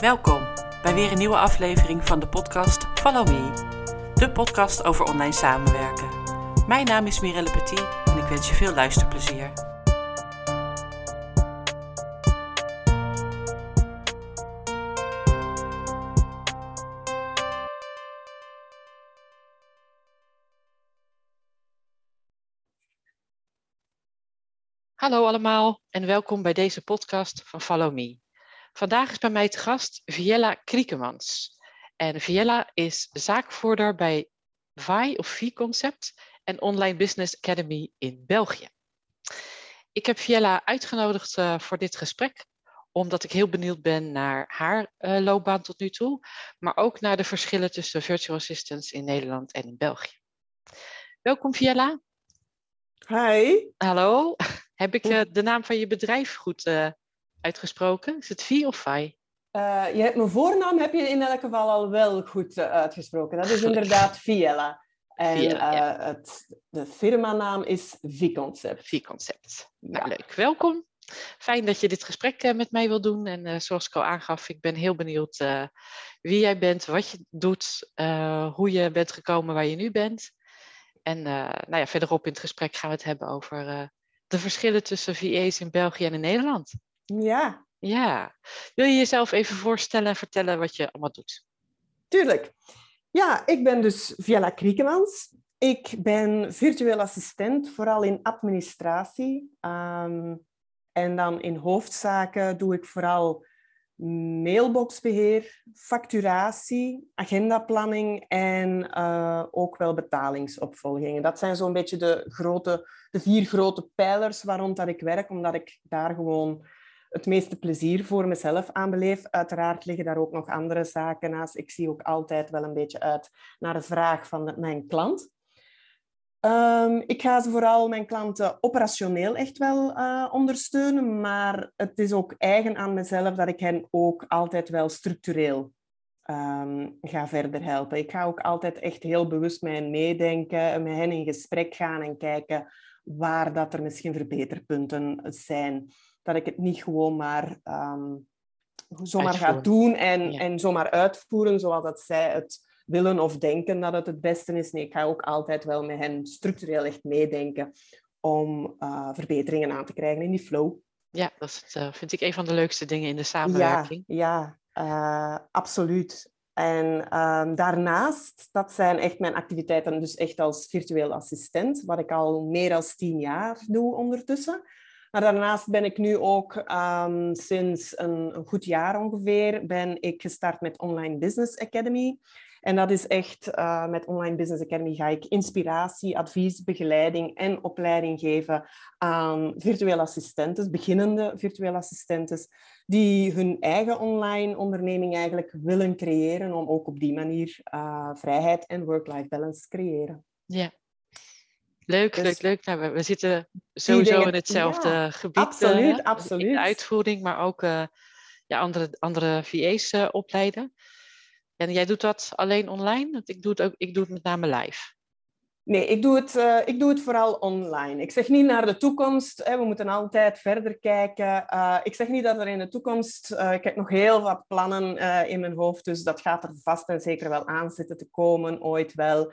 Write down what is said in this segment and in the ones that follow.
Welkom bij weer een nieuwe aflevering van de podcast Follow Me, de podcast over online samenwerken. Mijn naam is Mirelle Petit en ik wens je veel luisterplezier. Hallo allemaal en welkom bij deze podcast van Follow Me. Vandaag is bij mij te gast Viella Kriekemans. En Viella is zaakvoerder bij VI of V-Concept en Online Business Academy in België. Ik heb Viella uitgenodigd uh, voor dit gesprek omdat ik heel benieuwd ben naar haar uh, loopbaan tot nu toe, maar ook naar de verschillen tussen virtual assistants in Nederland en in België. Welkom Viella. Hi. Hallo. Heb ik uh, de naam van je bedrijf goed uitgesproken? Is het Vi of Vai? Uh, je hebt mijn voornaam heb je in elk geval al wel goed uh, uitgesproken. Dat is inderdaad Viella. En Viella, ja. uh, het, de firmanaam is V-Concept. V-Concept. Nou, ja. leuk. Welkom. Fijn dat je dit gesprek met mij wil doen. En zoals ik al aangaf, ik ben heel benieuwd wie jij bent, wat je doet, hoe je bent gekomen waar je nu bent. En nou ja, verderop in het gesprek gaan we het hebben over de verschillen tussen VA's in België en in Nederland. Ja. Ja. Wil je jezelf even voorstellen en vertellen wat je allemaal doet? Tuurlijk. Ja, ik ben dus Viella Kriekemans. Ik ben virtueel assistent, vooral in administratie. Um, en dan in hoofdzaken doe ik vooral mailboxbeheer, facturatie, agendaplanning en uh, ook wel betalingsopvolgingen. Dat zijn zo'n beetje de, grote, de vier grote pijlers waarom dat ik werk, omdat ik daar gewoon het meeste plezier voor mezelf aan beleef. Uiteraard liggen daar ook nog andere zaken naast. Ik zie ook altijd wel een beetje uit naar de vraag van mijn klant. Um, ik ga ze vooral mijn klanten operationeel echt wel uh, ondersteunen, maar het is ook eigen aan mezelf dat ik hen ook altijd wel structureel um, ga verder helpen. Ik ga ook altijd echt heel bewust met meedenken, met hen in gesprek gaan en kijken waar dat er misschien verbeterpunten zijn dat ik het niet gewoon maar um, zomaar ga doen en, ja. en zomaar uitvoeren zoals dat zij het willen of denken dat het het beste is. Nee, ik ga ook altijd wel met hen structureel echt meedenken om uh, verbeteringen aan te krijgen in die flow. Ja, dat is, uh, vind ik een van de leukste dingen in de samenwerking. Ja, ja uh, absoluut. En um, daarnaast, dat zijn echt mijn activiteiten, dus echt als virtueel assistent, wat ik al meer dan tien jaar doe ondertussen. Maar daarnaast ben ik nu ook um, sinds een, goed jaar ongeveer ben ik gestart met Online Business Academy. En dat is echt, uh, met Online Business Academy ga ik inspiratie, advies, begeleiding en opleiding geven aan virtuele assistenten, beginnende virtuele assistenten, die hun eigen online onderneming eigenlijk willen creëren om ook op die manier uh, vrijheid en work-life balance te creëren. Ja, Leuk, dus, leuk, leuk. Nou, we, we, zitten sowieso in hetzelfde ja, gebied. Absoluut, uh, absoluut. In de uitvoering, maar ook uh, ja, andere, andere VA's uh, opleiden. En jij doet dat alleen online? Want ik doe het, ook, ik doe het met name live. Nee, ik doe, het, uh, ik doe het vooral online. Ik zeg niet naar de toekomst. Hè, we moeten altijd verder kijken. Uh, ik zeg niet dat er in de toekomst... Uh, ik heb nog heel wat plannen in mijn hoofd, dus dat gaat er vast en zeker wel aan zitten te komen, ooit wel.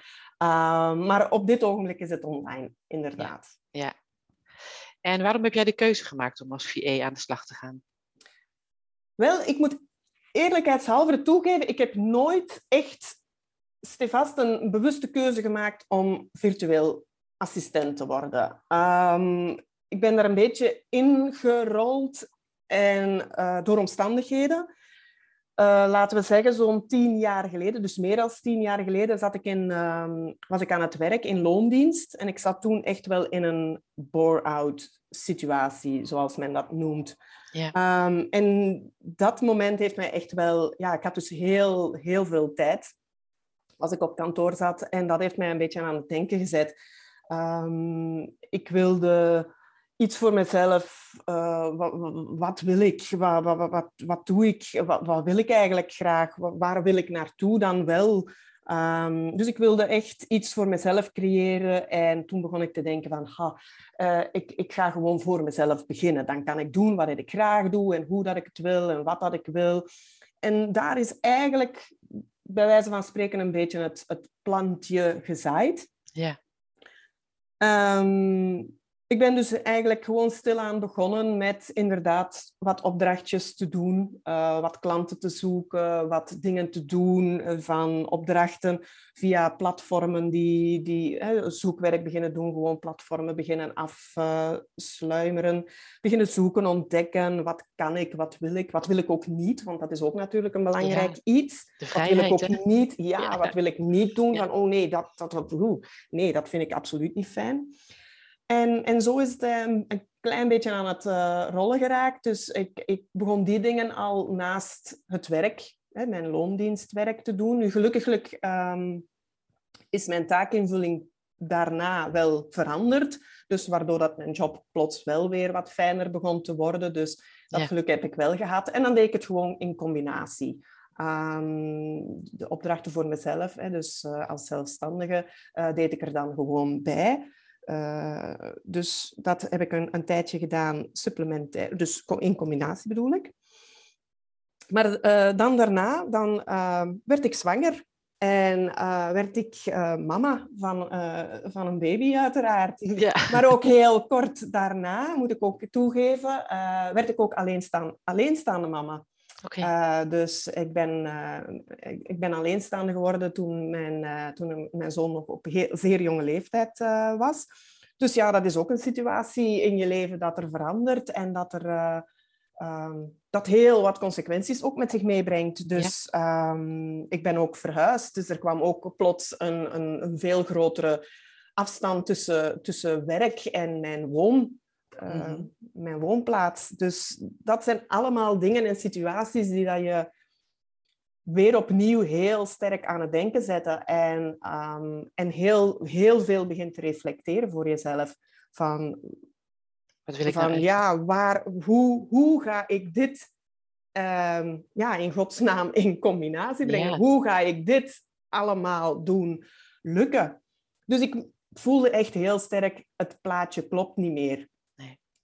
maar op dit ogenblik is het online, inderdaad. Ja, ja. En waarom heb jij de keuze gemaakt om als VA aan de slag te gaan? Wel, ik moet eerlijkheidshalve toegeven, ik heb nooit echt stevast een bewuste keuze gemaakt om virtueel assistent te worden. Um, ik ben daar een beetje ingerold en, uh, door omstandigheden. Uh, laten we zeggen, zo'n tien jaar geleden, dus meer dan tien jaar geleden, zat ik in, um, was ik aan het werk in loondienst. En ik zat toen echt wel in een bore-out situatie, zoals men dat noemt. Ja. Um, en dat moment heeft mij echt wel... Ja, ik had dus heel, heel veel tijd als ik op kantoor zat. En dat heeft mij een beetje aan het denken gezet. Um, ik wilde iets voor mezelf. Uh, wat, wil ik? Wat, wat, wat, wat doe ik? Wat, wil ik eigenlijk graag? Waar wil ik naartoe dan wel? Um, dus ik wilde echt iets voor mezelf creëren. En toen begon ik te denken van, ha, uh, ik, ik ga gewoon voor mezelf beginnen. Dan kan ik doen wat ik graag doe en hoe dat ik het wil en wat dat ik wil. en daar is eigenlijk bij wijze van spreken een beetje het, het plantje gezaaid. Ja. Ehm, ik ben dus eigenlijk gewoon stilaan begonnen met inderdaad wat opdrachtjes te doen, uh, wat klanten te zoeken, wat dingen te doen uh, van opdrachten via platformen die, die uh, zoekwerk beginnen doen, gewoon platformen beginnen afsluimeren, beginnen zoeken, ontdekken, wat kan ik, wat wil ik, wat wil ik ook niet, want dat is ook natuurlijk een belangrijk Ja, iets. De Wat wil ik vrijheid, ook hè? niet? Ja, Ja. wat wil ik niet doen? Ja. Van, oh nee, dat, dat, dat, nee, dat vind ik absoluut niet fijn. En, en zo is het eh, een klein beetje aan het eh, rollen geraakt. Dus ik, ik begon die dingen al naast het werk, hè, mijn loondienstwerk te doen. Nu, gelukkig ehm, is mijn taakinvulling daarna wel veranderd. Dus waardoor dat mijn job plots wel weer wat fijner begon te worden. Dus dat Ja. geluk heb ik wel gehad. En dan deed ik het gewoon in combinatie. Ehm, de opdrachten voor mezelf, hè, dus eh, als zelfstandige, eh, deed ik er dan gewoon bij. Eh, dus dat heb ik een, een tijdje gedaan, supplementair, dus in combinatie bedoel ik. Maar eh, dan daarna dan, eh, werd ik zwanger en werd ik mama van, van een baby uiteraard. Ja. Maar ook heel kort daarna, moet ik ook toegeven, werd ik ook alleenstaan, alleenstaande mama. Eh, dus ik ben, eh, ik, ben alleenstaande geworden toen mijn, eh, toen mijn zoon nog op heel, zeer jonge leeftijd was. Dus ja, dat is ook een situatie in je leven dat er verandert en dat er eh, ehm, dat heel wat consequenties ook met zich meebrengt. Dus ehm, ik ben ook verhuisd, dus er kwam ook plots een, een, een veel grotere afstand tussen, tussen werk en mijn woon. Eh, Mhm. mijn woonplaats. Dus dat zijn allemaal dingen en situaties die dat je weer opnieuw heel sterk aan het denken zetten en, ehm, en heel, heel veel begint te reflecteren voor jezelf. Van, Wat wil ik van nou ja, waar, hoe, hoe ga ik dit ehm, ja, in godsnaam in combinatie brengen? Ja. Hoe ga ik dit allemaal doen lukken? Dus ik voelde echt heel sterk, het plaatje klopt niet meer.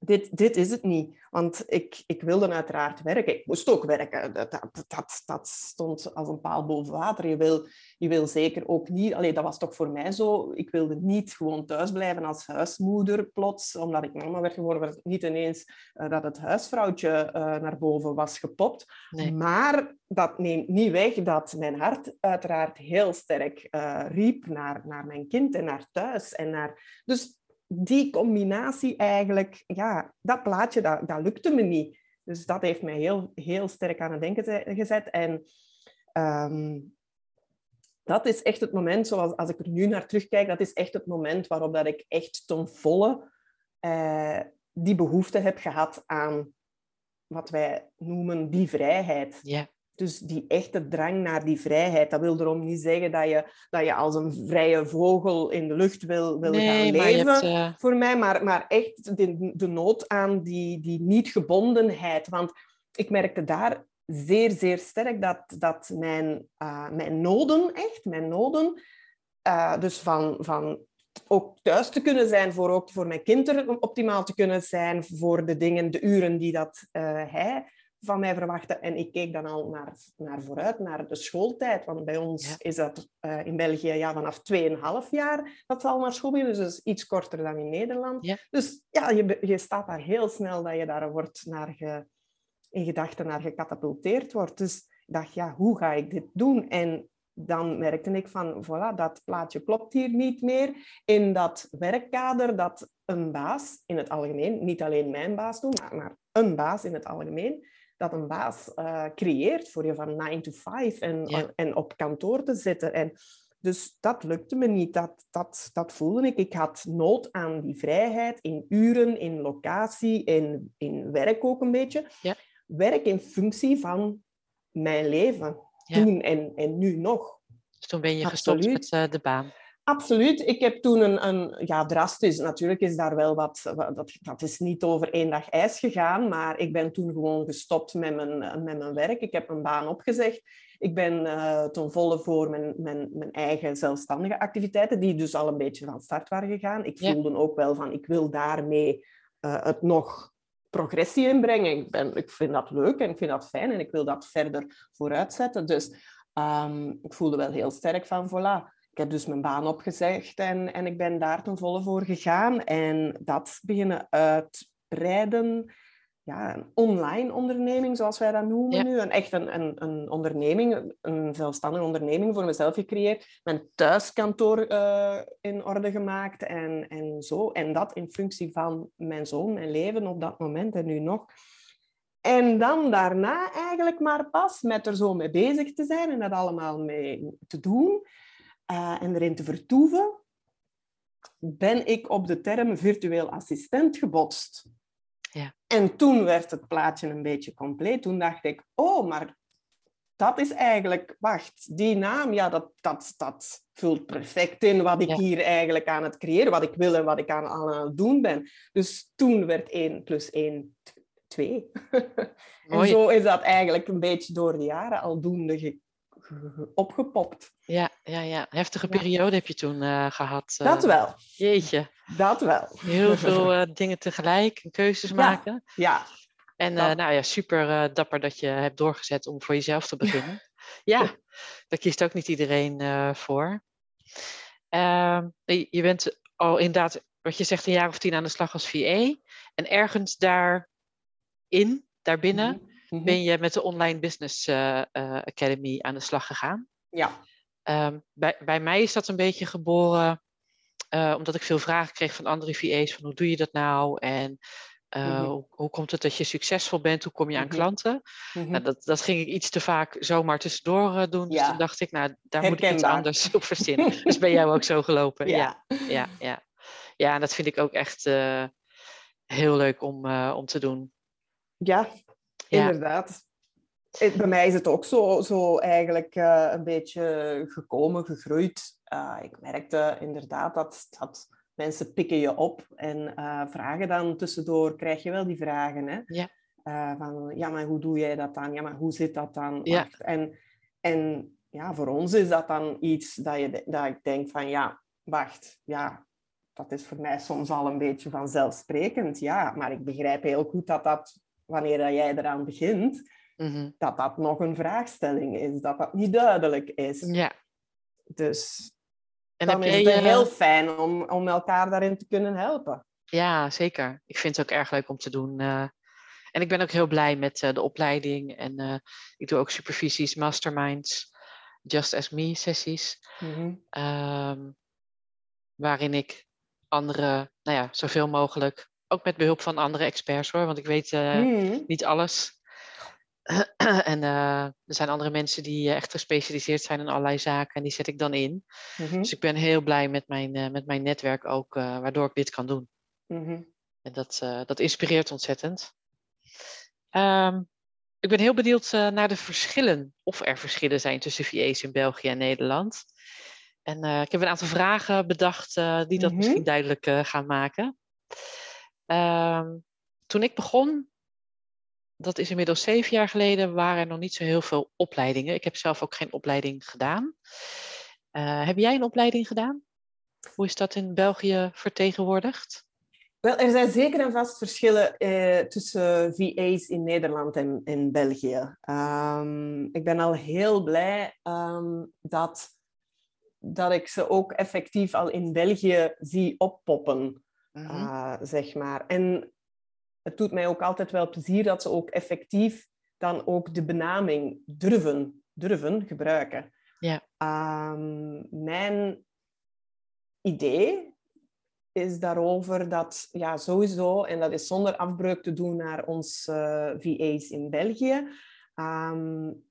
Dit, dit is het niet. Want ik, ik wilde uiteraard werken. Ik moest ook werken. Dat, dat, dat, dat stond als een paal boven water. Je wil, je wil zeker ook niet... Allee, dat was toch voor mij zo. Ik wilde niet gewoon thuis blijven als huismoeder plots. Omdat ik mama werd geworden, werd het niet ineens eh, dat het huisvrouwtje eh, naar boven was gepopt. Nee. Maar dat neemt niet weg dat mijn hart uiteraard heel sterk eh, riep naar, naar mijn kind en naar thuis. En naar... Dus die combinatie eigenlijk, ja, dat plaatje, dat, dat lukte me niet. Dus dat heeft mij heel, heel sterk aan het denken ze- gezet. En ehm, dat is echt het moment, zoals als ik er nu naar terugkijk, dat is echt het moment waarop dat ik echt ten volle eh, die behoefte heb gehad aan wat wij noemen die vrijheid. Ja. Dus die echte drang naar die vrijheid. Dat wil erom niet zeggen dat je, dat je als een vrije vogel in de lucht wil, wil Nee, gaan leven hebt... voor mij, maar, maar echt de, de nood aan die, die niet-gebondenheid. Want ik merkte daar zeer, zeer sterk dat, dat mijn, eh, mijn noden, echt, mijn noden, eh, dus van, van ook thuis te kunnen zijn, voor, ook voor mijn kind er optimaal te kunnen zijn, voor de dingen, de uren die dat eh, hij van mij verwachtte. En ik keek dan al naar, naar vooruit, naar de schooltijd. Want bij ons Ja. is dat eh, in België ja, vanaf 2,5 jaar dat ze al naar school beginnen. Dus iets korter dan in Nederland. Ja. Dus ja, je, je staat daar heel snel dat je daar wordt naar ge, in gedachten naar gecatapulteerd wordt. Dus ik dacht, ja, hoe ga ik dit doen? En dan merkte ik van, voilà, dat plaatje klopt hier niet meer. In dat werkkader dat een baas in het algemeen, niet alleen mijn baas doen, maar, maar een baas in het algemeen, dat een baas eh, creëert voor je van 9 to 5 en, Ja. en op kantoor te zitten. En dus dat lukte me niet. Dat, dat, dat voelde ik. Ik had nood aan die vrijheid in uren, in locatie, in, in werk ook een beetje. Ja. Werk in functie van mijn leven. Ja. Toen en, en nu nog. dus toen ben je gestopt Absoluut. met eh, de baan. Absoluut. Ik heb toen een, een ja, drastisch, natuurlijk is daar wel wat, wat- dat, dat is niet over één dag ijs gegaan, maar ik ben toen gewoon gestopt met mijn, met mijn werk. Ik heb mijn baan opgezegd. Ik ben eh, ten volle voor mijn, mijn, mijn eigen zelfstandige activiteiten, die dus al een beetje van start waren gegaan. Ik Ja. voelde ook wel van, ik wil daarmee eh, het nog progressie inbrengen. Ik, ben, ik vind dat leuk en ik vind dat fijn en ik wil dat verder vooruitzetten. Dus ehm, ik voelde wel heel sterk van, voilà, ik heb dus mijn baan opgezegd en, en ik ben daar ten volle voor gegaan. En dat beginnen uitbreiden ja, een online onderneming, zoals wij dat noemen nu. Een, echt een, een, een onderneming, een zelfstandige onderneming voor mezelf gecreëerd. Mijn thuiskantoor uh, in orde gemaakt en, en zo. En dat in functie van mijn zoon, mijn leven op dat moment en nu nog. En dan daarna eigenlijk maar pas met er zo mee bezig te zijn en dat allemaal mee te doen uh, en erin te vertoeven, ben ik op de term virtueel assistent gebotst. Ja. En toen werd het plaatje een beetje compleet. Toen dacht ik, oh, maar dat is eigenlijk, wacht, die naam, ja, dat, dat, dat vult perfect in wat ik hier eigenlijk aan het creëren, wat ik wil en wat ik aan, aan het doen ben. Dus toen werd 1 plus 1 2. en zo is dat eigenlijk een beetje door de jaren aldoende opgepopt. Ja, ja, ja. Heftige periode heb je toen uh, gehad. Uh, dat wel. Jeetje. Dat wel. Heel veel uh, dingen tegelijk en keuzes maken. Ja. En nou ja, super dapper dat je hebt doorgezet om voor jezelf te beginnen. ja, daar kiest ook niet iedereen voor. Ehm, je bent al inderdaad, wat je zegt, een jaar of tien aan de slag als VA. En ergens daarin, daarbinnen, mm -hmm. ben je met de Online Business Academy aan de slag gegaan. Ja. Um, bij, bij mij is dat een beetje geboren uh, omdat ik veel vragen kreeg van andere VA's van hoe doe je dat nou en uh, mm -hmm. hoe, hoe, komt het dat je succesvol bent, hoe kom je aan mm -hmm. klanten. Mm -hmm. nou, dat, dat ging ik iets te vaak zomaar tussendoor uh, doen. Dus ja. Dus toen dacht ik, nou daar Herkenbaar. moet ik iets anders op verzinnen. dus ben jou ook zo gelopen. Ja, ja, ja. Ja, ja en dat vind ik ook echt heel leuk om, om te doen. Ja, inderdaad. Bij mij is het ook zo, zo eigenlijk uh, een beetje gekomen, gegroeid. Uh, ik merkte inderdaad dat, dat mensen pikken je op en uh, vragen dan tussendoor, krijg je wel die vragen. Hè? Ja. van, ja, maar hoe doe jij dat dan? Ja, maar hoe zit dat dan? Ja. En, en ja, voor ons is dat dan iets dat, je, dat ik denk van, ja, wacht, ja, dat is voor mij soms al een beetje vanzelfsprekend. Ja, maar ik begrijp heel goed dat dat, wanneer dat jij eraan begint Mm-hmm. dat dat nog een vraagstelling is, dat dat niet duidelijk is. Ja. Dus en dan is het jij, heel fijn om, om elkaar daarin te kunnen helpen. Ja, zeker. Ik vind het ook erg leuk om te doen. Uh, en ik ben ook heel blij met uh, de opleiding. En uh, ik doe ook supervisies, masterminds, Just As Me sessies. Mm-hmm. Um, waarin ik andere, nou ja, zoveel mogelijk, ook met behulp van andere experts hoor, want ik weet mm-hmm. niet alles. en uh, er zijn andere mensen die echt gespecialiseerd zijn in allerlei zaken en die zet ik dan in. Mm-hmm. Dus ik ben heel blij met mijn, uh, met mijn netwerk ook, uh, waardoor ik dit kan doen. Mm-hmm. En dat, dat inspireert ontzettend. Um, ik ben heel benieuwd naar de verschillen, of er verschillen zijn tussen VA's in België en Nederland. En ik heb een aantal vragen bedacht die dat Mm-hmm. misschien duidelijk gaan maken. Um, toen ik begon, dat is inmiddels zeven jaar geleden, waren er nog niet zo heel veel opleidingen. Ik heb zelf ook geen opleiding gedaan. Uh, heb jij een opleiding gedaan? Hoe is dat in België vertegenwoordigd? Wel, er zijn zeker en vast verschillen eh, tussen VA's in Nederland en in België. Um, ik ben al heel blij um, dat, dat ik ze ook effectief al in België zie oppoppen, Mhm. uh, zeg maar. En het doet mij ook altijd wel plezier dat ze ook effectief dan ook de benaming durven, durven gebruiken. Ja. Um, mijn idee is daarover dat ja, sowieso, en dat is zonder afbreuk te doen naar ons uh, VA's in België, um,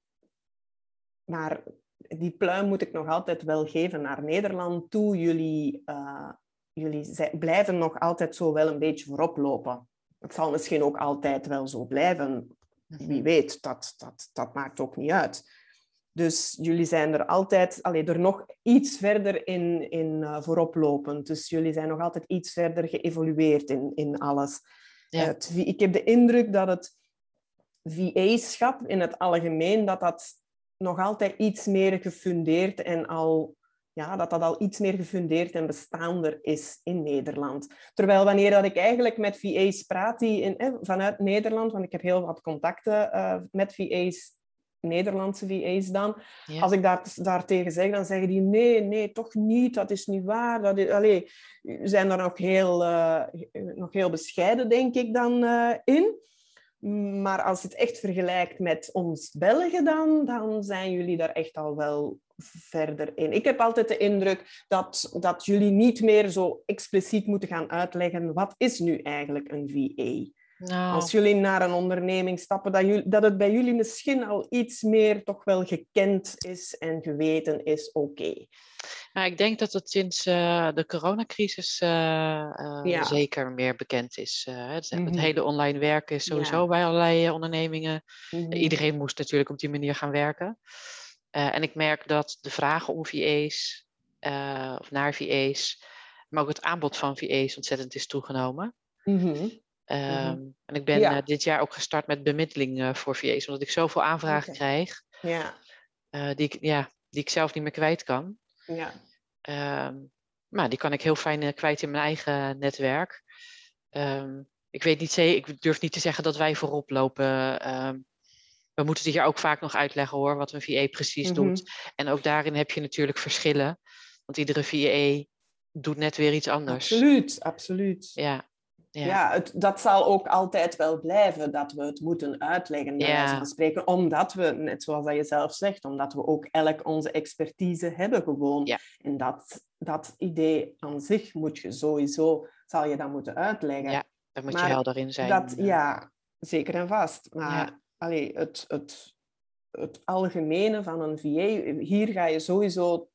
maar die pluim moet ik nog altijd wel geven naar Nederland toe. Jullie, uh, jullie blijven nog altijd zo wel een beetje voorop lopen het zal misschien ook altijd wel zo blijven. Wie weet, dat, dat, dat maakt ook niet uit. Dus jullie zijn er altijd, allee, er nog iets verder in, in uh, voorop lopend. Dus jullie zijn nog altijd iets verder geëvolueerd in, in alles. Ja. Het, ik heb de indruk dat het VA-schap in het algemeen, dat dat nog altijd iets meer gefundeerd en al ja, dat dat al iets meer gefundeerd en bestaander is in Nederland. Terwijl wanneer dat ik eigenlijk met VA's praat die in, vanuit Nederland, want ik heb heel wat contacten uh, met VA's, Nederlandse VA's dan, als ik daar, daartegen zeg, dan zeggen die nee, nee, toch niet, dat is niet waar. Dat is, zijn er nog heel, uh, nog heel bescheiden, denk ik, dan uh, in. Maar als je het echt vergelijkt met ons Belgen dan, dan zijn jullie daar echt al wel verder in. Ik heb altijd de indruk dat, dat jullie niet meer zo expliciet moeten gaan uitleggen wat is nu eigenlijk een VA. Nou. Als jullie naar een onderneming stappen, dat, jullie, dat het bij jullie misschien al iets meer toch wel gekend is en geweten is, oké. Nou, ik denk dat het sinds uh, de coronacrisis uh, uh, zeker meer bekend is. Het, het, mhm. hele online werken is sowieso bij allerlei ondernemingen. Mm Iedereen moest natuurlijk op die manier gaan werken. En ik merk dat de vragen om VA's of naar VA's, maar ook het aanbod van VA's ontzettend is toegenomen. Mm en ik ben dit jaar ook gestart met bemiddeling voor VA's, omdat ik zoveel aanvragen krijg. Ja. die, ik, ja, die ik zelf niet meer kwijt kan. Ja. Um, maar die kan ik heel fijn eh, kwijt in mijn eigen netwerk. Um, ik weet niet zeker, ik durf niet te zeggen dat wij voorop lopen. We moeten het hier ook vaak nog uitleggen hoor, wat een VA precies doet. Mhm. En ook daarin heb je natuurlijk verschillen. Want iedere VA doet net weer iets anders. Absoluut, absoluut. Ja. Ja, ja het, dat zal ook altijd wel blijven, dat we het moeten uitleggen, bij ja. van spreken. Omdat we, net zoals dat je zelf zegt, omdat we ook elk onze expertise hebben gewoon. Ja. En dat, dat idee aan zich moet je sowieso, zal je dan moeten uitleggen. Ja, daar moet je helder in zijn. Dat, ja, zeker en vast. Maar allee, het, het, het algemene van een VA, hier ga je sowieso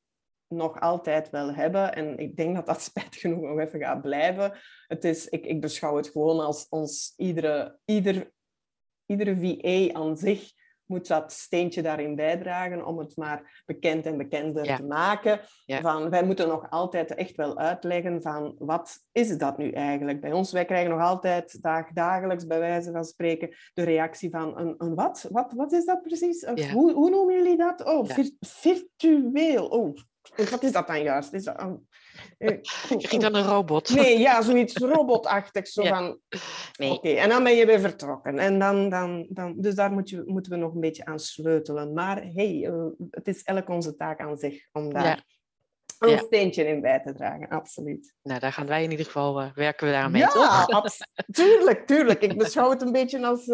nog altijd wel hebben. En ik denk dat dat spijt genoeg nog even gaat blijven. Het is, ik, ik beschouw het gewoon als ons iedere, ieder, iedere VA aan zich moet dat steentje daarin bijdragen om het maar bekend en bekender te maken. Van, wij moeten nog altijd echt wel uitleggen van wat is dat nu eigenlijk bij ons? Wij krijgen nog altijd dag, dagelijks, bij wijze van spreken, de reactie van een, een wat? wat? Wat is dat precies? Hoe, hoe noemen jullie dat? Oh, virtueel. Oh, wat is dat dan juist? Is dat een, eh, je ging dan een robot? Nee, ja, zoiets robotachtig. Zo van, nee. Oké, en dan ben je weer vertrokken. En dan, dan, dan, dus daar moet je, moeten we nog een beetje aan sleutelen. Maar hey, uh, het is elk onze taak aan zich om daar ja. een steentje in bij te dragen. Absoluut. Nou, daar gaan wij in ieder geval, uh, werken we daarmee, ja, toch? tuurlijk, tuurlijk. Ik beschouw het een beetje als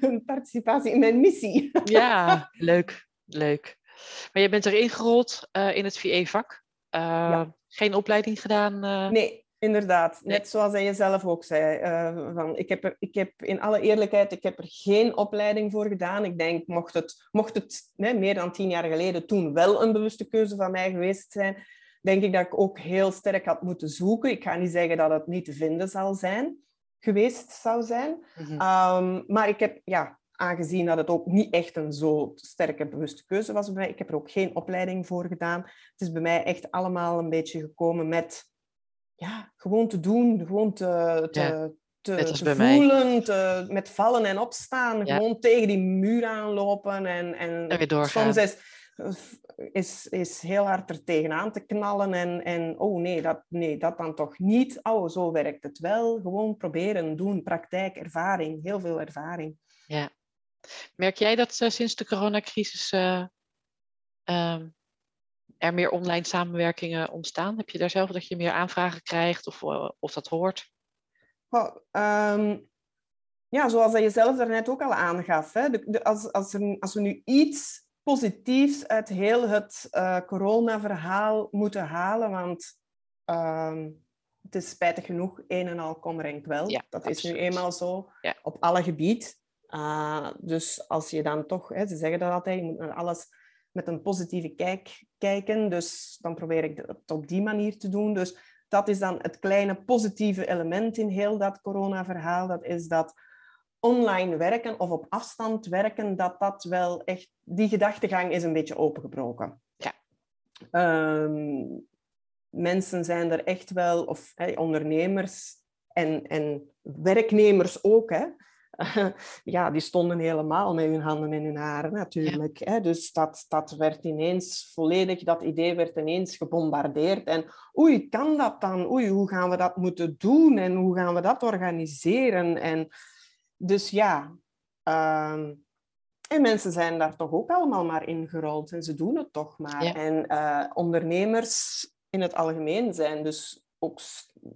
een participatie in mijn missie. ja, leuk, leuk. Maar je bent erin gerold uh, in het VE-vak. Uh, ja. Geen opleiding gedaan? Uh... Nee, inderdaad. Net zoals hij zelf ook zei. van, ik, heb er, ik heb in alle eerlijkheid ik heb er geen opleiding voor gedaan. Ik denk, mocht het, mocht het nee, meer dan tien jaar geleden toen wel een bewuste keuze van mij geweest zijn, denk ik dat ik ook heel sterk had moeten zoeken. Ik ga niet zeggen dat het niet te vinden zal zijn, geweest zou zijn. Mm -hmm. um, maar ik heb, ja, aangezien dat het ook niet echt een zo sterke bewuste keuze was bij mij. Ik heb er ook geen opleiding voor gedaan. Het is bij mij echt allemaal een beetje gekomen met ja, gewoon te doen, gewoon te, te, te, voelen, te, met vallen en opstaan. Gewoon tegen die muur aanlopen en, en, en weer soms is, is, is heel hard er tegenaan te knallen en, en oh nee dat, nee, dat dan toch niet. Oh, zo werkt het wel. Gewoon proberen, doen, praktijk, ervaring, heel veel ervaring. Ja, Merk jij dat uh, sinds de coronacrisis uh, um, er meer online samenwerkingen ontstaan? Heb je daar zelf dat je meer aanvragen krijgt of, uh, of dat hoort? Oh, um, ja, zoals je zelf daarnet ook al aangaf. Hè? De, de, als, als, er, als we nu iets positiefs uit heel het corona-verhaal moeten halen, want um, het is spijtig genoeg een en al kommer en kwel. Ja, dat absoluut. is nu eenmaal zo ja. op alle gebieden. Uh, dus als je dan toch, hè, ze zeggen dat altijd, je moet naar alles met een positieve kijk kijken. Dus dan probeer ik het op die manier te doen. Dus dat is dan het kleine positieve element in heel dat corona-verhaal. Dat is dat online werken of op afstand werken, dat dat wel echt, die gedachtegang is een beetje opengebroken. Ja. Um, mensen zijn er echt wel, of hey, ondernemers en, en werknemers ook, hè, ja, die stonden helemaal met hun handen in hun haren natuurlijk. Hè? Dus dat, dat werd ineens volledig, dat idee werd ineens gebombardeerd. En oei, kan dat dan? Oei, hoe gaan we dat moeten doen? En hoe gaan we dat organiseren? En dus ja, ehm, en mensen zijn daar toch ook allemaal maar ingerold en ze doen het toch maar. En uh, ondernemers in het algemeen zijn dus ook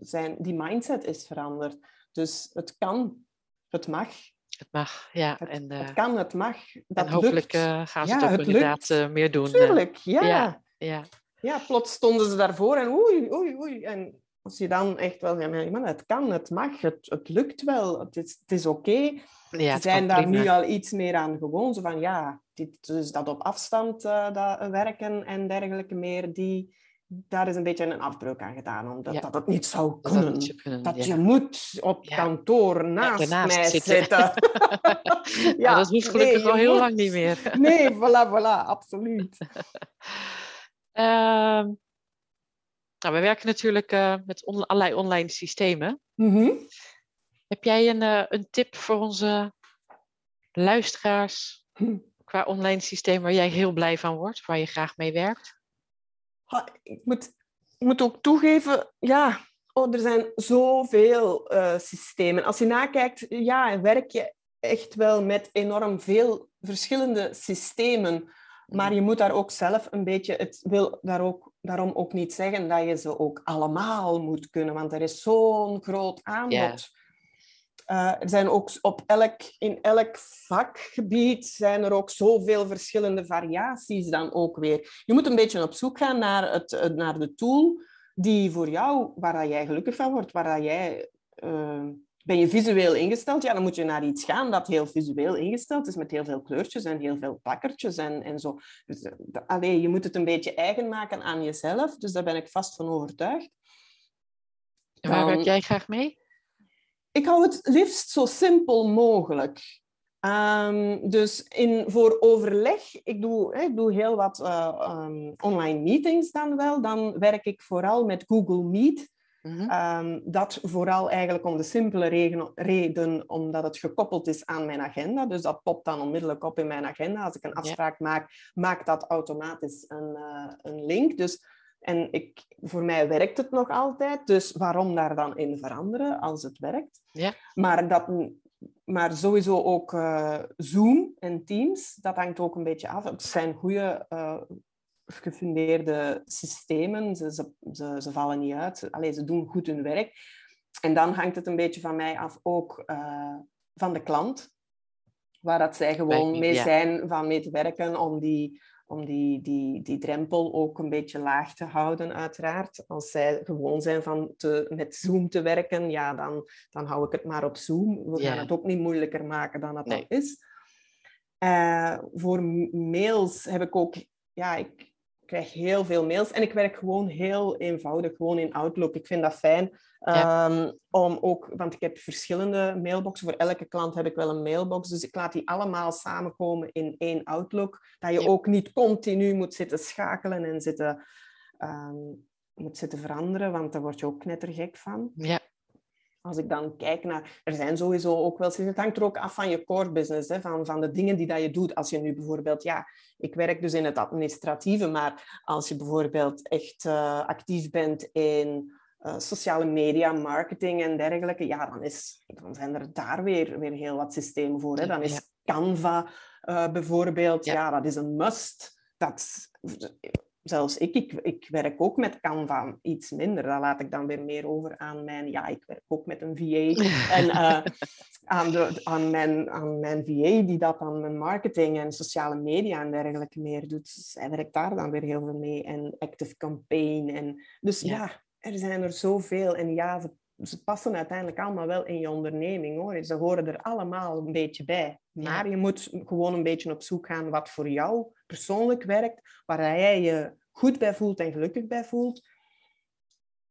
zijn, die mindset is veranderd. Dus het kan, het mag. Het mag, ja. Het, en, het kan, het mag. Dat en hopelijk uh, gaan ze ja, het ook inderdaad uh, meer doen. Tuurlijk, ja. ja. ja. Ja, plots stonden ze daarvoor en oei, oei, oei. En als je dan echt wel zegt, ja, het kan, het mag, het, het lukt wel, het is, het is oké. Okay. Ja, ze zijn daar nu al iets meer aan gewoon. Zo van, ja, dit, dus dat op afstand uh, dat werken en dergelijke meer, die, daar is een beetje een afbreuk aan gedaan, omdat ja. dat het niet zou kunnen. Dat, je, kunnen, dat je moet op kantoor naast mij zitten. zitten. ja, dat hoeft gelukkig nee, al heel moet... lang niet meer. nee, voilà, voilà, absoluut. uh, nou, we werken natuurlijk uh, met on allerlei online systemen. Mm -hmm. Heb jij een, uh, een tip voor onze luisteraars hm. qua online systeem waar jij heel blij van wordt, waar je graag mee werkt? Ik moet, moet ook toegeven, ja, oh, er zijn zoveel uh, systemen. Als je nakijkt, ja, werk je echt wel met enorm veel verschillende systemen. Maar je moet daar ook zelf een beetje, het wil daar ook, daarom ook niet zeggen dat je ze ook allemaal moet kunnen, want er is zo'n groot aanbod. Uh, er zijn ook op elk, in elk vakgebied zijn er ook zoveel verschillende variaties dan ook weer. Je moet een beetje op zoek gaan naar, het, naar de tool die voor jou, waar jij gelukkig van wordt, waar jij... Uh, ben je visueel ingesteld? Ja, dan moet je naar iets gaan dat heel visueel ingesteld is, met heel veel kleurtjes en heel veel plakkertjes en, en zo. Dus, uh, allee, je moet het een beetje eigen maken aan jezelf, dus daar ben ik vast van overtuigd. En waar werk jij graag mee? Ik hou het liefst zo simpel mogelijk. Um, dus in, voor overleg, ik doe, ik doe heel wat uh, um, online meetings dan wel. Dan werk ik vooral met Google Meet. Mm -hmm. um, dat vooral eigenlijk om de simpele reden, reden, omdat het gekoppeld is aan mijn agenda. Dus dat popt dan onmiddellijk op in mijn agenda. Als ik een afspraak maak, maakt dat automatisch een, uh, een link. Dus en ik, voor mij werkt het nog altijd, dus waarom daar dan in veranderen als het werkt? Ja. Maar, dat, maar sowieso ook uh, Zoom en Teams, dat hangt ook een beetje af. Het zijn goede, uh, gefundeerde systemen, ze, ze, ze, ze, vallen niet uit. Allee, ze doen goed hun werk. En dan hangt het een beetje van mij af ook uh, van de klant, waar dat zij gewoon mee zijn van mee te werken om die om die, die, die drempel ook een beetje laag te houden, uiteraard. Als zij gewoon zijn van te, met Zoom te werken, ja, dan, dan hou ik het maar op Zoom. We gaan het ook niet moeilijker maken dan het nee. al is. Uh, voor mails heb ik ook... Ja, ik krijg heel veel mails en ik werk gewoon heel eenvoudig, gewoon in Outlook. Ik vind dat fijn. Ja. Um, om ook, want ik heb verschillende mailboxen. Voor elke klant heb ik wel een mailbox. Dus ik laat die allemaal samenkomen in één Outlook. Dat je ja. ook niet continu moet zitten schakelen en zitten, um, moet zitten veranderen, want daar word je ook knettergek van. Ja. Als ik dan kijk naar... Er zijn sowieso ook wel... Het hangt er ook af van je core business, hè, van, van de dingen die dat je doet. Als je nu bijvoorbeeld... Ja, ik werk dus in het administratieve, maar als je bijvoorbeeld echt uh, actief bent in uh, sociale media, marketing en dergelijke, ja, dan, is, dan zijn er daar weer, weer heel wat systemen voor. Hè. Dan is Canva uh, bijvoorbeeld, ja. ja. dat is een must. Dat, zelfs ik, ik, ik werk ook met Canva iets minder. Daar laat ik dan weer meer over aan mijn... Ja, ik werk ook met een VA. en uh, aan, de, aan, mijn, aan mijn VA, die dat aan mijn marketing en sociale media en dergelijke meer doet. Zij werkt daar dan weer heel veel mee. En Active Campaign. En, dus ja. ja er zijn er zoveel. En ja, ze, ze, passen uiteindelijk allemaal wel in je onderneming. hoor. Ze horen er allemaal een beetje bij. Maar ja. je moet gewoon een beetje op zoek gaan wat voor jou persoonlijk werkt, waar jij je goed bij voelt en gelukkig bij voelt.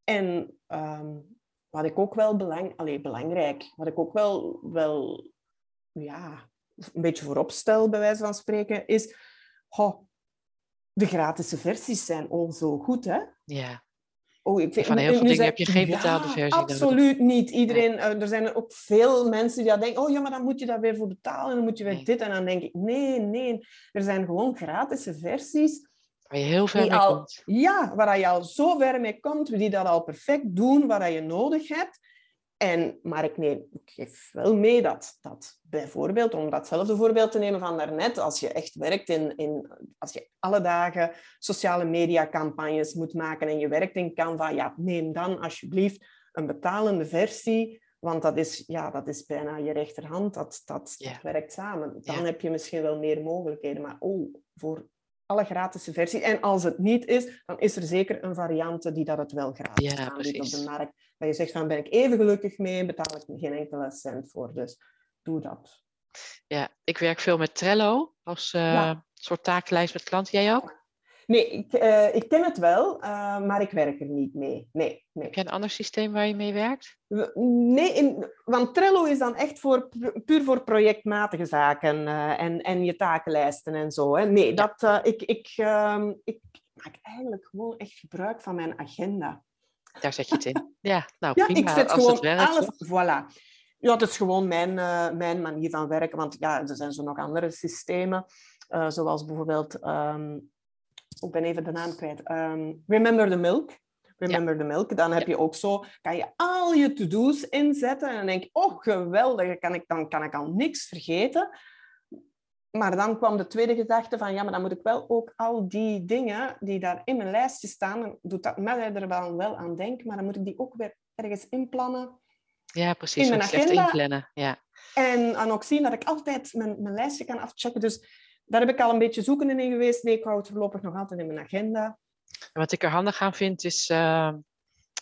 En um, wat ik ook wel belang, allez, belangrijk, wat ik ook wel, wel ja, een beetje voorop stel, bij wijze van spreken, is oh, de gratis versies zijn al zo goed, hè? Ja Oh, ik vind, van heel veel dingen heb je geen betaalde ja, versie Absoluut niet. Iedereen, uh, er zijn ook veel mensen die denken, oh ja, maar dan moet je daar weer voor betalen en dan moet je weer Nee. dit. En dan denk ik, nee, nee. Er zijn gewoon gratis versies Waar je heel ver mee al, komt. ja, waar je al zo ver mee komt, die dat al perfect doen, waar je nodig hebt. En, maar ik, neem, ik geef wel mee dat, dat bijvoorbeeld, om datzelfde voorbeeld te nemen van daarnet, als je echt werkt in, in als je alle dagen sociale media campagnes moet maken en je werkt in Canva, ja, neem dan alsjeblieft een betalende versie, want dat is, ja, dat is bijna je rechterhand, dat, dat, werkt samen. Dan heb je misschien wel meer mogelijkheden, maar oh, voor alle gratis versies. En als het niet is, dan is er zeker een variante die dat het wel gratis Ja, aanbiedt op de markt. Dat je zegt van, ben ik even gelukkig mee, betaal ik geen enkele cent voor. Dus doe dat. Ja, ik werk veel met Trello als eh, Ja. soort takenlijst met klanten. Jij ook? Nee, ik, eh, ik ken het wel, eh, maar ik werk er niet mee. Nee, nee. Heb jij een ander systeem waar je mee werkt? We- Nee, in, want Trello is dan echt voor, pu- puur voor projectmatige zaken eh, en, en je takenlijsten en zo. Hè. Nee, dat, ik, ik, ehm, ik maak eigenlijk gewoon echt gebruik van mijn agenda. Daar zet je het in. Ja, nou Ja, prima. ik zet als gewoon werkt. alles... toch? Voilà. Ja, dat is gewoon mijn, mijn manier van werken. Want ja, er zijn zo nog andere systemen. zoals bijvoorbeeld... ehm, ik ben even de naam kwijt. Ehm, Remember the Milk. Remember the Milk. Dan heb je ook zo... Kan je al je to-do's inzetten. En dan denk je... Oh, geweldig. Kan ik, dan kan ik al niks vergeten. Maar dan kwam de tweede gedachte van... Ja, maar dan moet ik wel ook al die dingen die daar in mijn lijstje staan... Doet dat mij er wel, wel aan denken. Maar dan moet ik die ook weer ergens inplannen. Ja, precies. in mijn agenda- inplannen. Ja. En dan ook zien dat ik altijd mijn, mijn lijstje kan afchecken. Dus daar heb ik al een beetje zoekende in geweest. Nee, ik hou het voorlopig nog altijd in mijn agenda. En wat ik er handig aan vind is, eh,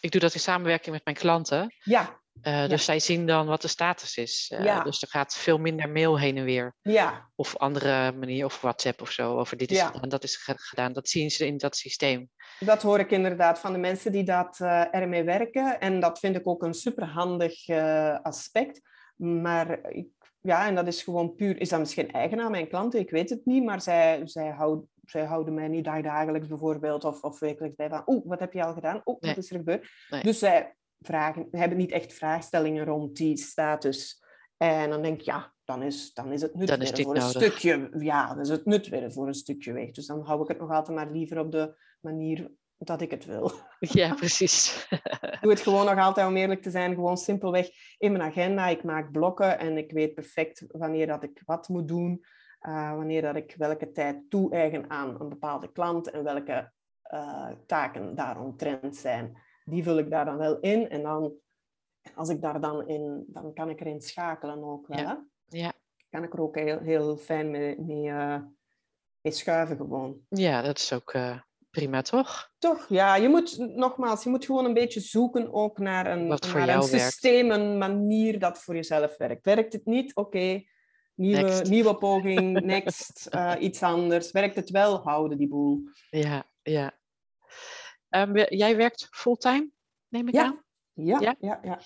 ik doe dat in samenwerking met mijn klanten. Ja, Eh, Dus zij zien dan wat de status is. Eh, Ja. Dus er gaat veel minder mail heen en weer. ja, Of andere manier, of WhatsApp of zo. Over dit is Ja. gedaan, dat is ge- gedaan. Dat zien ze in dat systeem. dat hoor ik inderdaad van de mensen die dat, eh, ermee werken. En dat vind ik ook een superhandig aspect. Maar ik, ja, en dat is gewoon puur... Is dat misschien eigen aan mijn klanten? Ik weet het niet. Maar zij, zij, houden, zij houden mij niet dagelijks bijvoorbeeld of, of wekelijks bij van... Oeh, wat heb je al gedaan? Oeh, Nee. wat is er gebeurd? Nee. Dus zij vragen, hebben niet echt vraagstellingen rond die status. En dan denk ik, ja, dan is, dan is het nut Dan weer voor een stukje... Ja, dan is het nut weer voor een stukje weg. Dus dan hou ik het nog altijd maar liever op de manier dat ik het wil. Ja, precies. Ik doe het gewoon nog altijd, om eerlijk te zijn, gewoon simpelweg in mijn agenda. Ik maak blokken en ik weet perfect wanneer dat ik wat moet doen. eh, wanneer dat ik welke tijd toe-eigen aan een bepaalde klant en welke eh, taken daaromtrend zijn. Die vul ik daar dan wel in. En dan, als ik daar dan in, dan kan ik erin schakelen ook wel. Ja. Kan ik er ook heel, heel fijn mee, mee, eh, mee schuiven gewoon. ja, dat is ook prima, toch? Toch, ja, je moet nogmaals, je moet gewoon een beetje zoeken ook naar een, Wat naar werkt. systeem, een manier dat voor jezelf werkt. Werkt het niet? Oké, nieuwe, Next. nieuwe poging, next, eh, iets anders. Werkt het wel? Houden die boel. Ja, ja. Ehm, jij werkt fulltime, neem ik Ja. aan? Ja, Ja? ja, ja.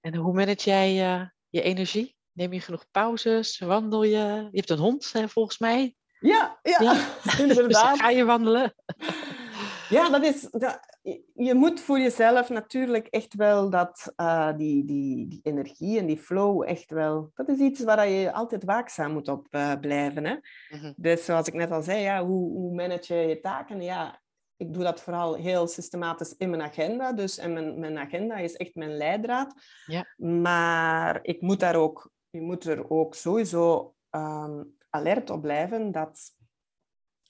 En hoe manage jij eh, je energie? Neem je genoeg pauzes? Wandel je? Je hebt een hond, hè, volgens mij. Ja, ja, Ja. Dus inderdaad. ga je wandelen? Ja, dat is, dat, je moet voor jezelf natuurlijk echt wel dat, eh, die, die, die energie en die flow echt wel... Dat is iets waar je altijd waakzaam moet op eh, blijven. Hè? Mhm. Dus zoals ik net al zei, ja, hoe, hoe manage je je taken? Ja, ik doe dat vooral heel systematisch in mijn agenda. Dus en mijn, mijn agenda is echt mijn leidraad. Ja. Maar ik moet daar ook, je moet er ook sowieso ehm, alert op blijven dat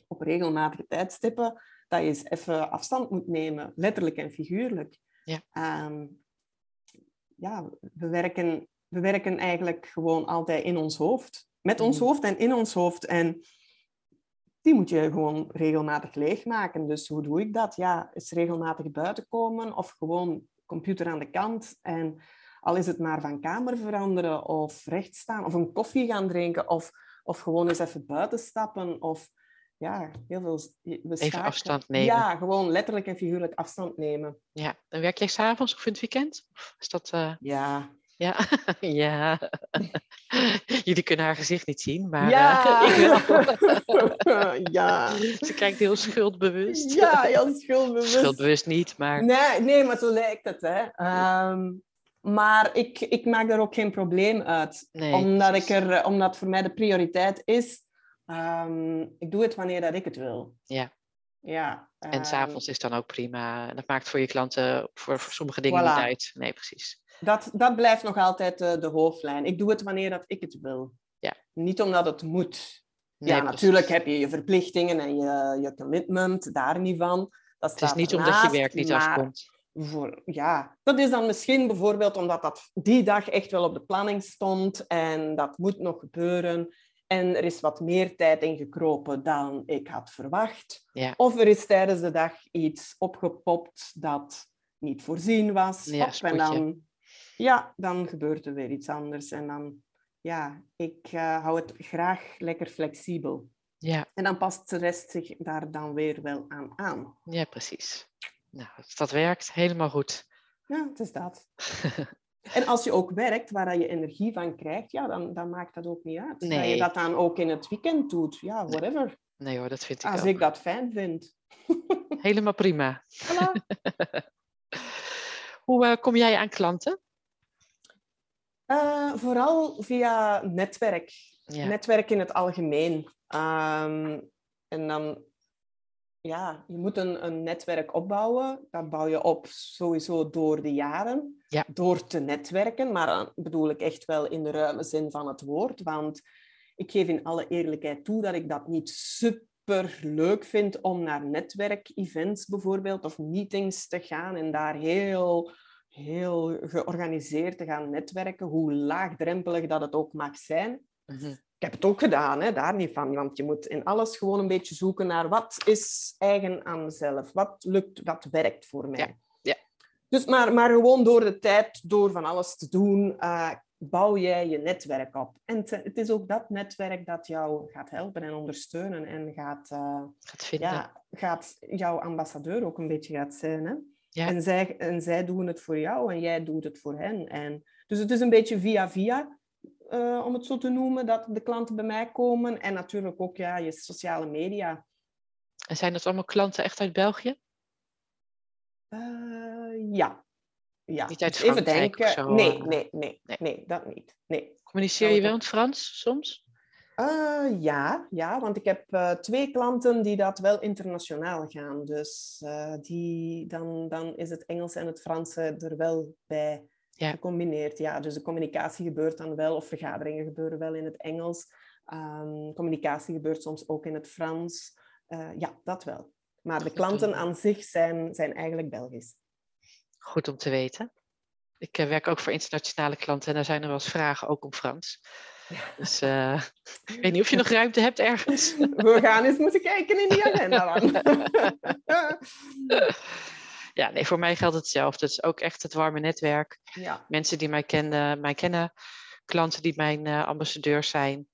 op regelmatige tijdstippen dat je eens even afstand moet nemen, letterlijk en figuurlijk. Ja. Ehm, ja, we werken, we werken eigenlijk gewoon altijd in ons hoofd. Met ons Mhm. hoofd en in ons hoofd. En die moet je gewoon regelmatig leegmaken. Dus hoe doe ik dat? Ja, is regelmatig buiten komen of gewoon computer aan de kant. En al is het maar van kamer veranderen of recht staan of een koffie gaan drinken of, of gewoon eens even buiten stappen of ja, heel veel... we schakelen. afstand nemen. Ja, gewoon letterlijk en figuurlijk afstand nemen. Ja. En werk jij s'avonds of in het weekend? Of is dat... eh, Ja, Ja, ja. Jullie kunnen haar gezicht niet zien, maar Ja. eh, ik wel. ja. Ze kijkt heel schuldbewust. Ja, heel schuldbewust. Schuldbewust niet, maar Nee, nee, maar zo lijkt het. Hè. Ehm, maar ik, ik maak daar ook geen probleem uit. nee. omdat, ik er, omdat voor mij de prioriteit is, ehm, ik doe het wanneer dat ik het wil. Ja. Ja. En ehm, s'avonds is dan ook prima. Dat maakt voor je klanten voor, voor sommige dingen Voilà. niet uit. Nee, precies. Dat, dat blijft nog altijd de, de hoofdlijn. Ik doe het wanneer dat ik het wil. Ja. Niet omdat het moet. Nee, ja, precies. natuurlijk heb je je verplichtingen en je, je commitment, daar niet van. Dat Het is niet omdat je werk niet maar afkomt. Voor, ja, dat is dan misschien bijvoorbeeld omdat dat die dag echt wel op de planning stond en dat moet nog gebeuren. En er is wat meer tijd ingekropen dan ik had verwacht. Ja. Of er is tijdens de dag iets opgepopt dat niet voorzien was. Ja, en dan, ja, dan gebeurt er weer iets anders. En dan, ja, ik eh, hou het graag lekker flexibel. Ja, En dan past de rest zich daar dan weer wel aan aan. ja, precies. Nou, dat werkt, helemaal goed. Ja, het is dat. En als je ook werkt waar dat je energie van krijgt, ja, dan, dan maakt dat ook niet uit. Dat Nee. je dat dan ook in het weekend doet. Ja, whatever. Nee hoor, dat vind ik Als ook. ik dat fijn vind. Helemaal prima. Voilà. Hoe eh, kom jij aan klanten? Eh, vooral via netwerk. Ja, Netwerk in het algemeen. Ehm, en dan, ja, je moet een, een netwerk opbouwen. Dat bouw je op sowieso door de jaren. Ja. Door te netwerken, maar dan bedoel ik echt wel in de ruime zin van het woord. Want ik geef in alle eerlijkheid toe dat ik dat niet super leuk vind om naar netwerkevents bijvoorbeeld of meetings te gaan en daar heel, heel georganiseerd te gaan netwerken, hoe laagdrempelig dat het ook mag zijn. mhm, Ik heb het ook gedaan, hè, daar niet van. Want je moet in alles gewoon een beetje zoeken naar wat is eigen aan mezelf. Wat lukt, wat werkt voor mij. Ja, ja. Dus maar, maar gewoon door de tijd, door van alles te doen, eh, bouw jij je netwerk op. En te- het is ook dat netwerk dat jou gaat helpen en ondersteunen. En gaat, eh, gaat vinden. ja, gaat jouw ambassadeur ook een beetje gaat zijn. Hè? Ja. En, zij, en zij doen het voor jou en jij doet het voor hen. En, dus het is een beetje via-via, eh, om het zo te noemen, dat de klanten bij mij komen. En natuurlijk ook ja, je sociale media. En zijn dat allemaal klanten echt uit België? Eh, ja. ja. Niet uit Even Frankrijk of denken. zo, nee, eh? nee, nee, Nee. nee, dat niet. Nee. Communiceer je wel in het Frans soms? Ja, ja, want ik heb twee klanten die dat wel internationaal gaan. Dus die, dan, dan is het Engels en het Franse er wel bij Ja. gecombineerd. Ja, dus de communicatie gebeurt dan wel, of vergaderingen gebeuren wel in het Engels. Ehm, communicatie gebeurt soms ook in het Frans. Eh, ja, dat wel. Maar de klanten aan zich zijn, zijn eigenlijk Belgisch. Goed om te weten. Ik eh, werk ook voor internationale klanten en daar zijn er wel eens vragen, ook om Frans. Dus eh, ik weet niet of je nog ruimte hebt ergens. We gaan eens moeten kijken in die agenda dan. Ja, nee, voor mij geldt hetzelfde. Het is ook echt het warme netwerk. ja. Mensen die mij kennen, mij kennen klanten die mijn eh, ambassadeurs zijn,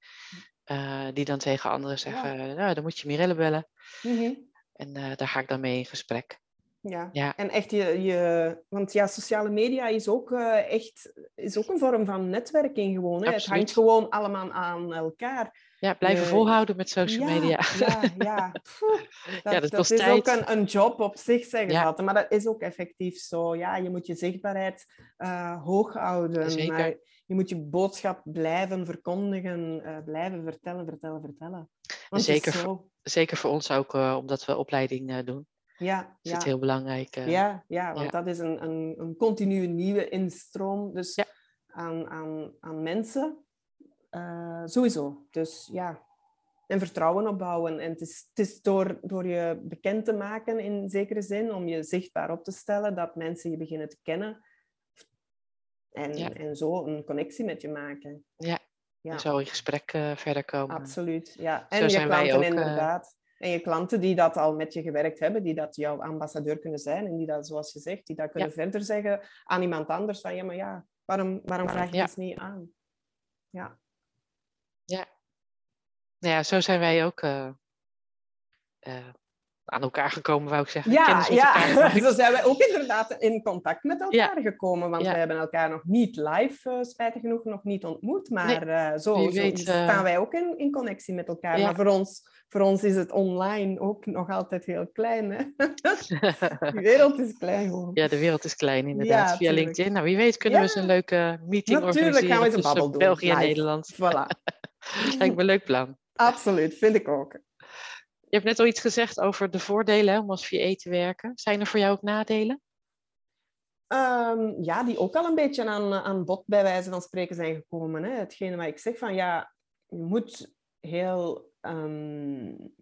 eh, die dan tegen anderen zeggen, nou, dan moet je Mirelle bellen. Mhm. En eh, daar ga ik dan mee in gesprek. Ja. Ja. en echt je, je... Want ja, sociale media is ook, eh, echt, is ook een vorm van netwerking gewoon. Hè? Het hangt gewoon allemaal aan elkaar. Ja, blijven Nee. volhouden met social ja, media. Ja, ja. Dat, Ja, dat is tijd. ook een, een job op zich, zeggen ze Ja. altijd. Maar dat is ook effectief zo. Ja, je moet je zichtbaarheid eh, hoog houden. Zeker. Maar je moet je boodschap blijven verkondigen, eh, blijven vertellen, vertellen, vertellen. Want Zeker. Zeker voor ons ook, eh, omdat we opleiding eh, doen. Ja, Is ja. heel belangrijk. eh, Ja, ja, want ja. dat is een, een, een continue nieuwe instroom dus Ja. aan, aan, aan mensen. Eh, sowieso. Dus ja, en vertrouwen opbouwen. En het is, het is door, door je bekend te maken in zekere zin, om je zichtbaar op te stellen, dat mensen je beginnen te kennen. En, en zo een connectie met je maken. Ja. Ja, En zo in gesprek eh, verder komen. absoluut. Ja. En Zo je zijn wij klanten ook, eh, inderdaad. En je klanten die dat al met je gewerkt hebben, die dat jouw ambassadeur kunnen zijn en die dat, zoals je zegt, die dat kunnen verder zeggen aan iemand anders van ja, maar ja, waarom, waarom vraag je Ja. het niet aan? Ja, Nou ja, zo zijn wij ook eh, aan elkaar gekomen, wou ik zeggen. Ja, ja. zo zijn wij ook inderdaad in contact met elkaar gekomen. Want we hebben elkaar nog niet live, uh, spijtig genoeg, nog niet ontmoet. Maar nee, uh, zo, zo weet, staan wij ook in, in connectie met elkaar. Maar voor ons, voor ons is het online ook nog altijd heel klein. Hè? de wereld is klein gewoon. Ja, de wereld is klein inderdaad. Via LinkedIn. Nou, wie weet kunnen we eens een leuke meeting Natuurlijk organiseren gaan we eens een babbel doen. België en Nederland. Voilà. Lijkt me een leuk plan. Absoluut, vind ik ook. Je hebt net al iets gezegd over de voordelen om als VA te werken. Zijn er voor jou ook nadelen? Um, ja, die ook al een beetje aan, aan bod bij wijze van spreken zijn gekomen. Hè. Hetgene wat ik zeg van ja, je moet heel. Um,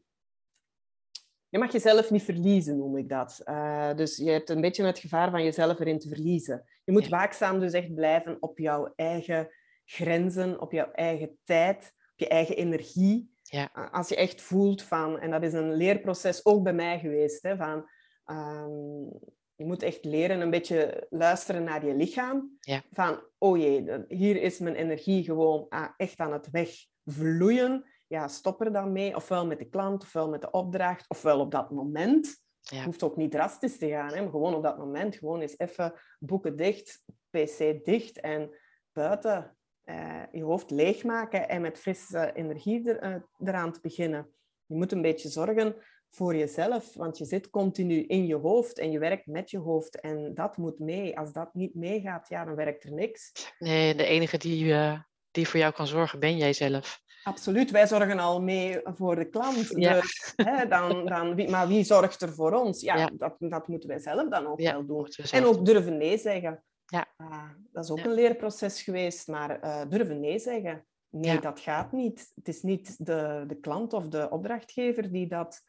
je mag jezelf niet verliezen, noem ik dat. Uh, dus je hebt een beetje het gevaar van jezelf erin te verliezen. Je moet waakzaam dus echt blijven op jouw eigen grenzen, op jouw eigen tijd, op je eigen energie. Ja. Als je echt voelt van, en dat is een leerproces ook bij mij geweest, hè, van um, je moet echt leren een beetje luisteren naar je lichaam. Ja. Van, oh jee, hier is mijn energie gewoon echt aan het wegvloeien. Ja, stop er dan mee. Ofwel met de klant, ofwel met de opdracht, ofwel op dat moment. Ja. Het hoeft ook niet drastisch te gaan, hè, maar gewoon op dat moment. Gewoon eens even boeken dicht, pc dicht en buiten uh, je hoofd leegmaken en met frisse energie er, uh, eraan te beginnen. Je moet een beetje zorgen voor jezelf, want je zit continu in je hoofd en je werkt met je hoofd en dat moet mee. Als dat niet meegaat, ja, dan werkt er niks. Nee, de enige die, uh, die voor jou kan zorgen, ben jij zelf. Absoluut, wij zorgen al mee voor de klant. Ja. Dus, hè, dan, dan, wie, maar wie zorgt er voor ons? Ja, ja. Dat, dat moeten wij zelf dan ook ja, wel doen. En ook durven nee zeggen. Ja. Uh, dat is ook een leerproces geweest, maar uh, durven nee zeggen. Nee, dat gaat niet. Het is niet de, de klant of de opdrachtgever die dat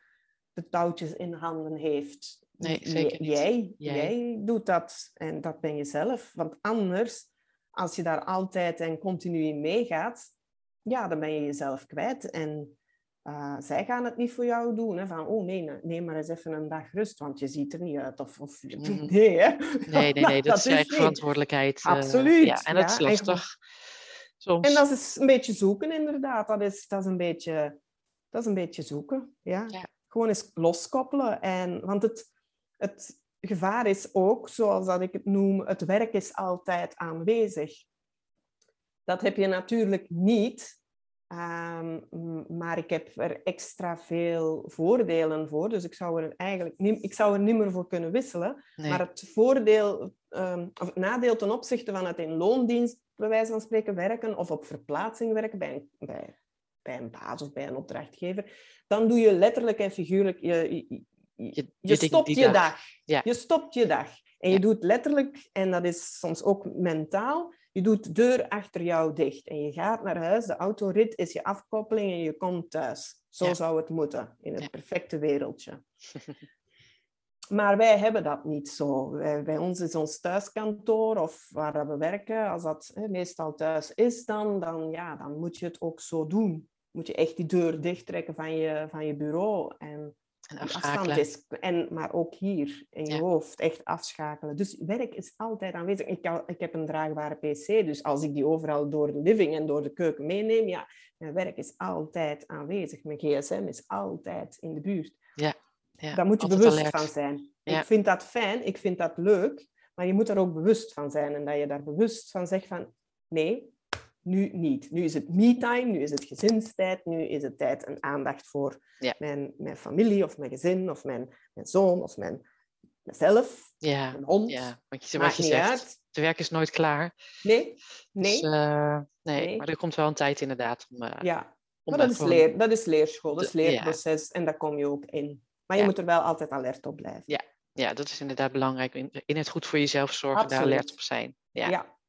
de touwtjes in handen heeft. Nee, zeker niet. Jij, jij. jij doet dat en dat ben je zelf. Want anders, als je daar altijd en continu in meegaat, ja, dan ben je jezelf kwijt. En uh, zij gaan het niet voor jou doen. Hè? Van, oh nee, neem maar eens even een dag rust, want je ziet er niet uit. Of, of nee, hè? Nee, nee, nee, dat, is eigen verantwoordelijkheid. Uh, Absoluut. Ja, en dat ja, is lastig. Soms. En dat is een beetje zoeken, inderdaad. Dat is, dat is, een, beetje, dat is een beetje zoeken. Ja. ja. Gewoon eens loskoppelen. En, want het, het gevaar is ook, zoals dat ik het noem, het werk is altijd aanwezig. Dat heb je natuurlijk niet Um, maar ik heb er extra veel voordelen voor. Dus ik zou er eigenlijk niet, ik zou er niet meer voor kunnen wisselen. Maar het voordeel, um, of het nadeel ten opzichte van het in loondienst, bij wijze van spreken, werken of op verplaatsing werken bij een, bij, bij een baas of bij een opdrachtgever, dan doe je letterlijk en figuurlijk, je, je, je, je stopt je dag. Ja. Je stopt je dag. En je doet letterlijk, en dat is soms ook mentaal, je doet de deur achter jou dicht en je gaat naar huis. De autorit is je afkoppeling en je komt thuis. Zo zou het moeten in het perfecte wereldje. Maar wij hebben dat niet zo. bij ons is ons thuiskantoor of waar we werken, als dat hè, meestal thuis is, dan, dan, ja, dan moet je het ook zo doen. Moet je echt die deur dichttrekken van je, van je bureau. En en afschakelen. Is, en, maar ook hier in je hoofd echt afschakelen. Dus werk is altijd aanwezig. Ik, kan, ik heb een draagbare pc, dus als ik die overal door de living en door de keuken meeneem, ja, mijn werk is altijd aanwezig. Mijn gsm is altijd in de buurt. Ja. ja Daar moet je bewust van zijn. Ik vind dat fijn, ik vind dat leuk, maar je moet er ook bewust van zijn. En dat je daar bewust van zegt van, nee, nu niet. Nu is het me-time, nu is het gezinstijd, nu is het tijd en aandacht voor mijn, mijn familie of mijn gezin of mijn, mijn zoon of mijn, mezelf, ja. mijn hond. Ja, want je, wat je zegt, uit. het werk is nooit klaar. Nee, nee. Dus, uh, nee, nee. Maar er komt wel een tijd inderdaad om... Uh, ja, om maar dat, is leer, dat is leerschool, dat is leerproces en daar kom je ook in. Maar je moet er wel altijd alert op blijven. Ja, ja dat is inderdaad belangrijk. In, in het goed voor jezelf zorgen, Absoluut. daar alert op zijn. Ja.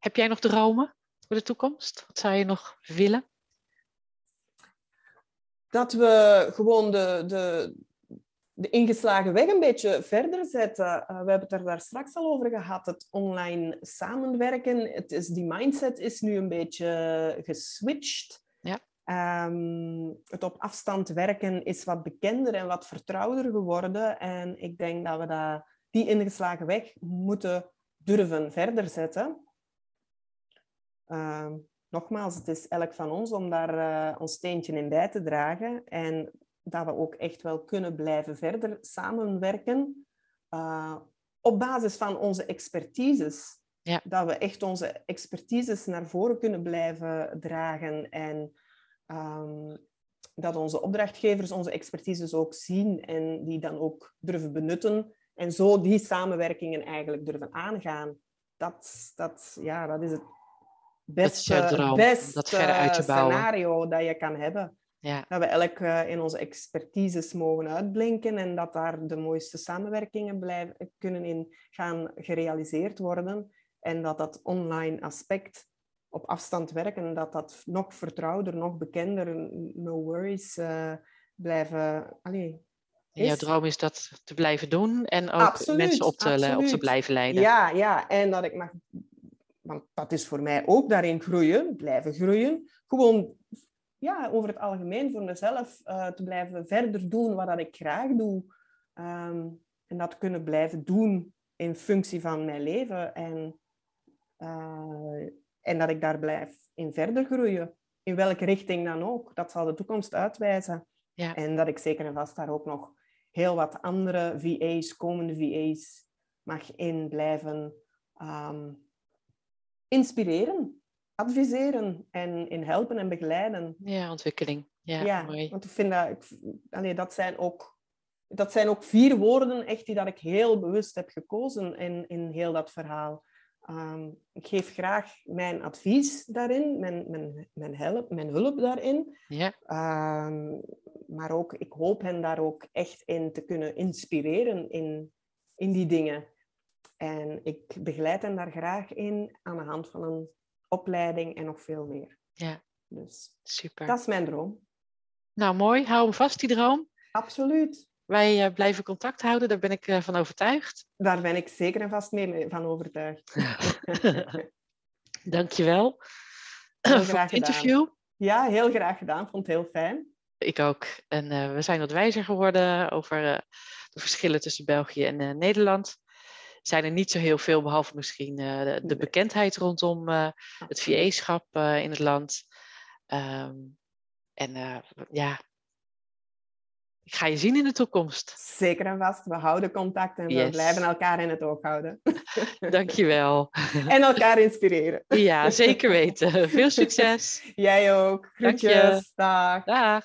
Heb jij nog dromen voor de toekomst? Wat zou je nog willen? Dat we gewoon de, de, de ingeslagen weg een beetje verder zetten. Uh, we hebben het er daar straks al over gehad. Het online samenwerken. Het is, die mindset is nu een beetje geswitcht. Ja. Um, het op afstand werken is wat bekender en wat vertrouwder geworden. En ik denk dat we dat, die ingeslagen weg moeten durven verder zetten. Uh, nogmaals, het is elk van ons om daar uh, ons steentje in bij te dragen. En dat we ook echt wel kunnen blijven verder samenwerken uh, op basis van onze expertises. Ja. Dat we echt onze expertises naar voren kunnen blijven dragen en um, dat onze opdrachtgevers onze expertises ook zien en die dan ook durven benutten en zo die samenwerkingen eigenlijk durven aangaan. Dat, dat, ja, dat is het beste, droom, beste dat verder uit te bouwen. scenario dat je kan hebben. Ja. Dat we elk uh, in onze expertises mogen uitblinken en dat daar de mooiste samenwerkingen blijven, kunnen in gaan gerealiseerd worden. En dat dat online aspect op afstand werken, dat dat nog vertrouwder, nog bekender, no worries, uh, blijven... Allee, en jouw droom is dat te blijven doen en ook absoluut, mensen op te, op te blijven leiden. Ja, ja, en dat ik mag... Want dat is voor mij ook daarin groeien, blijven groeien. Gewoon ja, over het algemeen voor mezelf uh, te blijven verder doen wat dat ik graag doe. Um, en dat kunnen blijven doen in functie van mijn leven. En, uh, en dat ik daar blijf in verder groeien. In welke richting dan ook. Dat zal de toekomst uitwijzen. Ja. En dat ik zeker en vast daar ook nog heel wat andere VA's, komende VA's, mag in blijven um, inspireren adviseren en in helpen en begeleiden. Ja, ontwikkeling. Ja, ja mooi. want ik vind dat... Ik, allee, dat, zijn ook, dat zijn ook vier woorden echt die dat ik heel bewust heb gekozen in, in heel dat verhaal. Um, ik geef graag mijn advies daarin, mijn, mijn, mijn, help, mijn hulp daarin. Ja. Um, maar ook, ik hoop hen daar ook echt in te kunnen inspireren in, in die dingen. En ik begeleid hen daar graag in aan de hand van een opleiding en nog veel meer. Ja, dus super. Dat is mijn droom. Nou, mooi. Hou hem vast, die droom. Absoluut. Wij uh, blijven contact houden, daar ben ik uh, van overtuigd. Daar ben ik zeker en vast mee van overtuigd. Dankjewel heel voor het interview. Ja, heel graag gedaan. Vond het heel fijn. Ik ook. En uh, we zijn wat wijzer geworden over de verschillen tussen België en Nederland zijn er niet zo heel veel, behalve misschien uh, de, de, bekendheid rondom uh, het VA-schap uh, in het land. Um, en ja, ik ga je zien in de toekomst. Zeker en vast. We houden contact en yes. we blijven elkaar in het oog houden. Dankjewel. en elkaar inspireren. ja, zeker weten. Veel succes. Jij ook. Groetjes. Dag. Dag.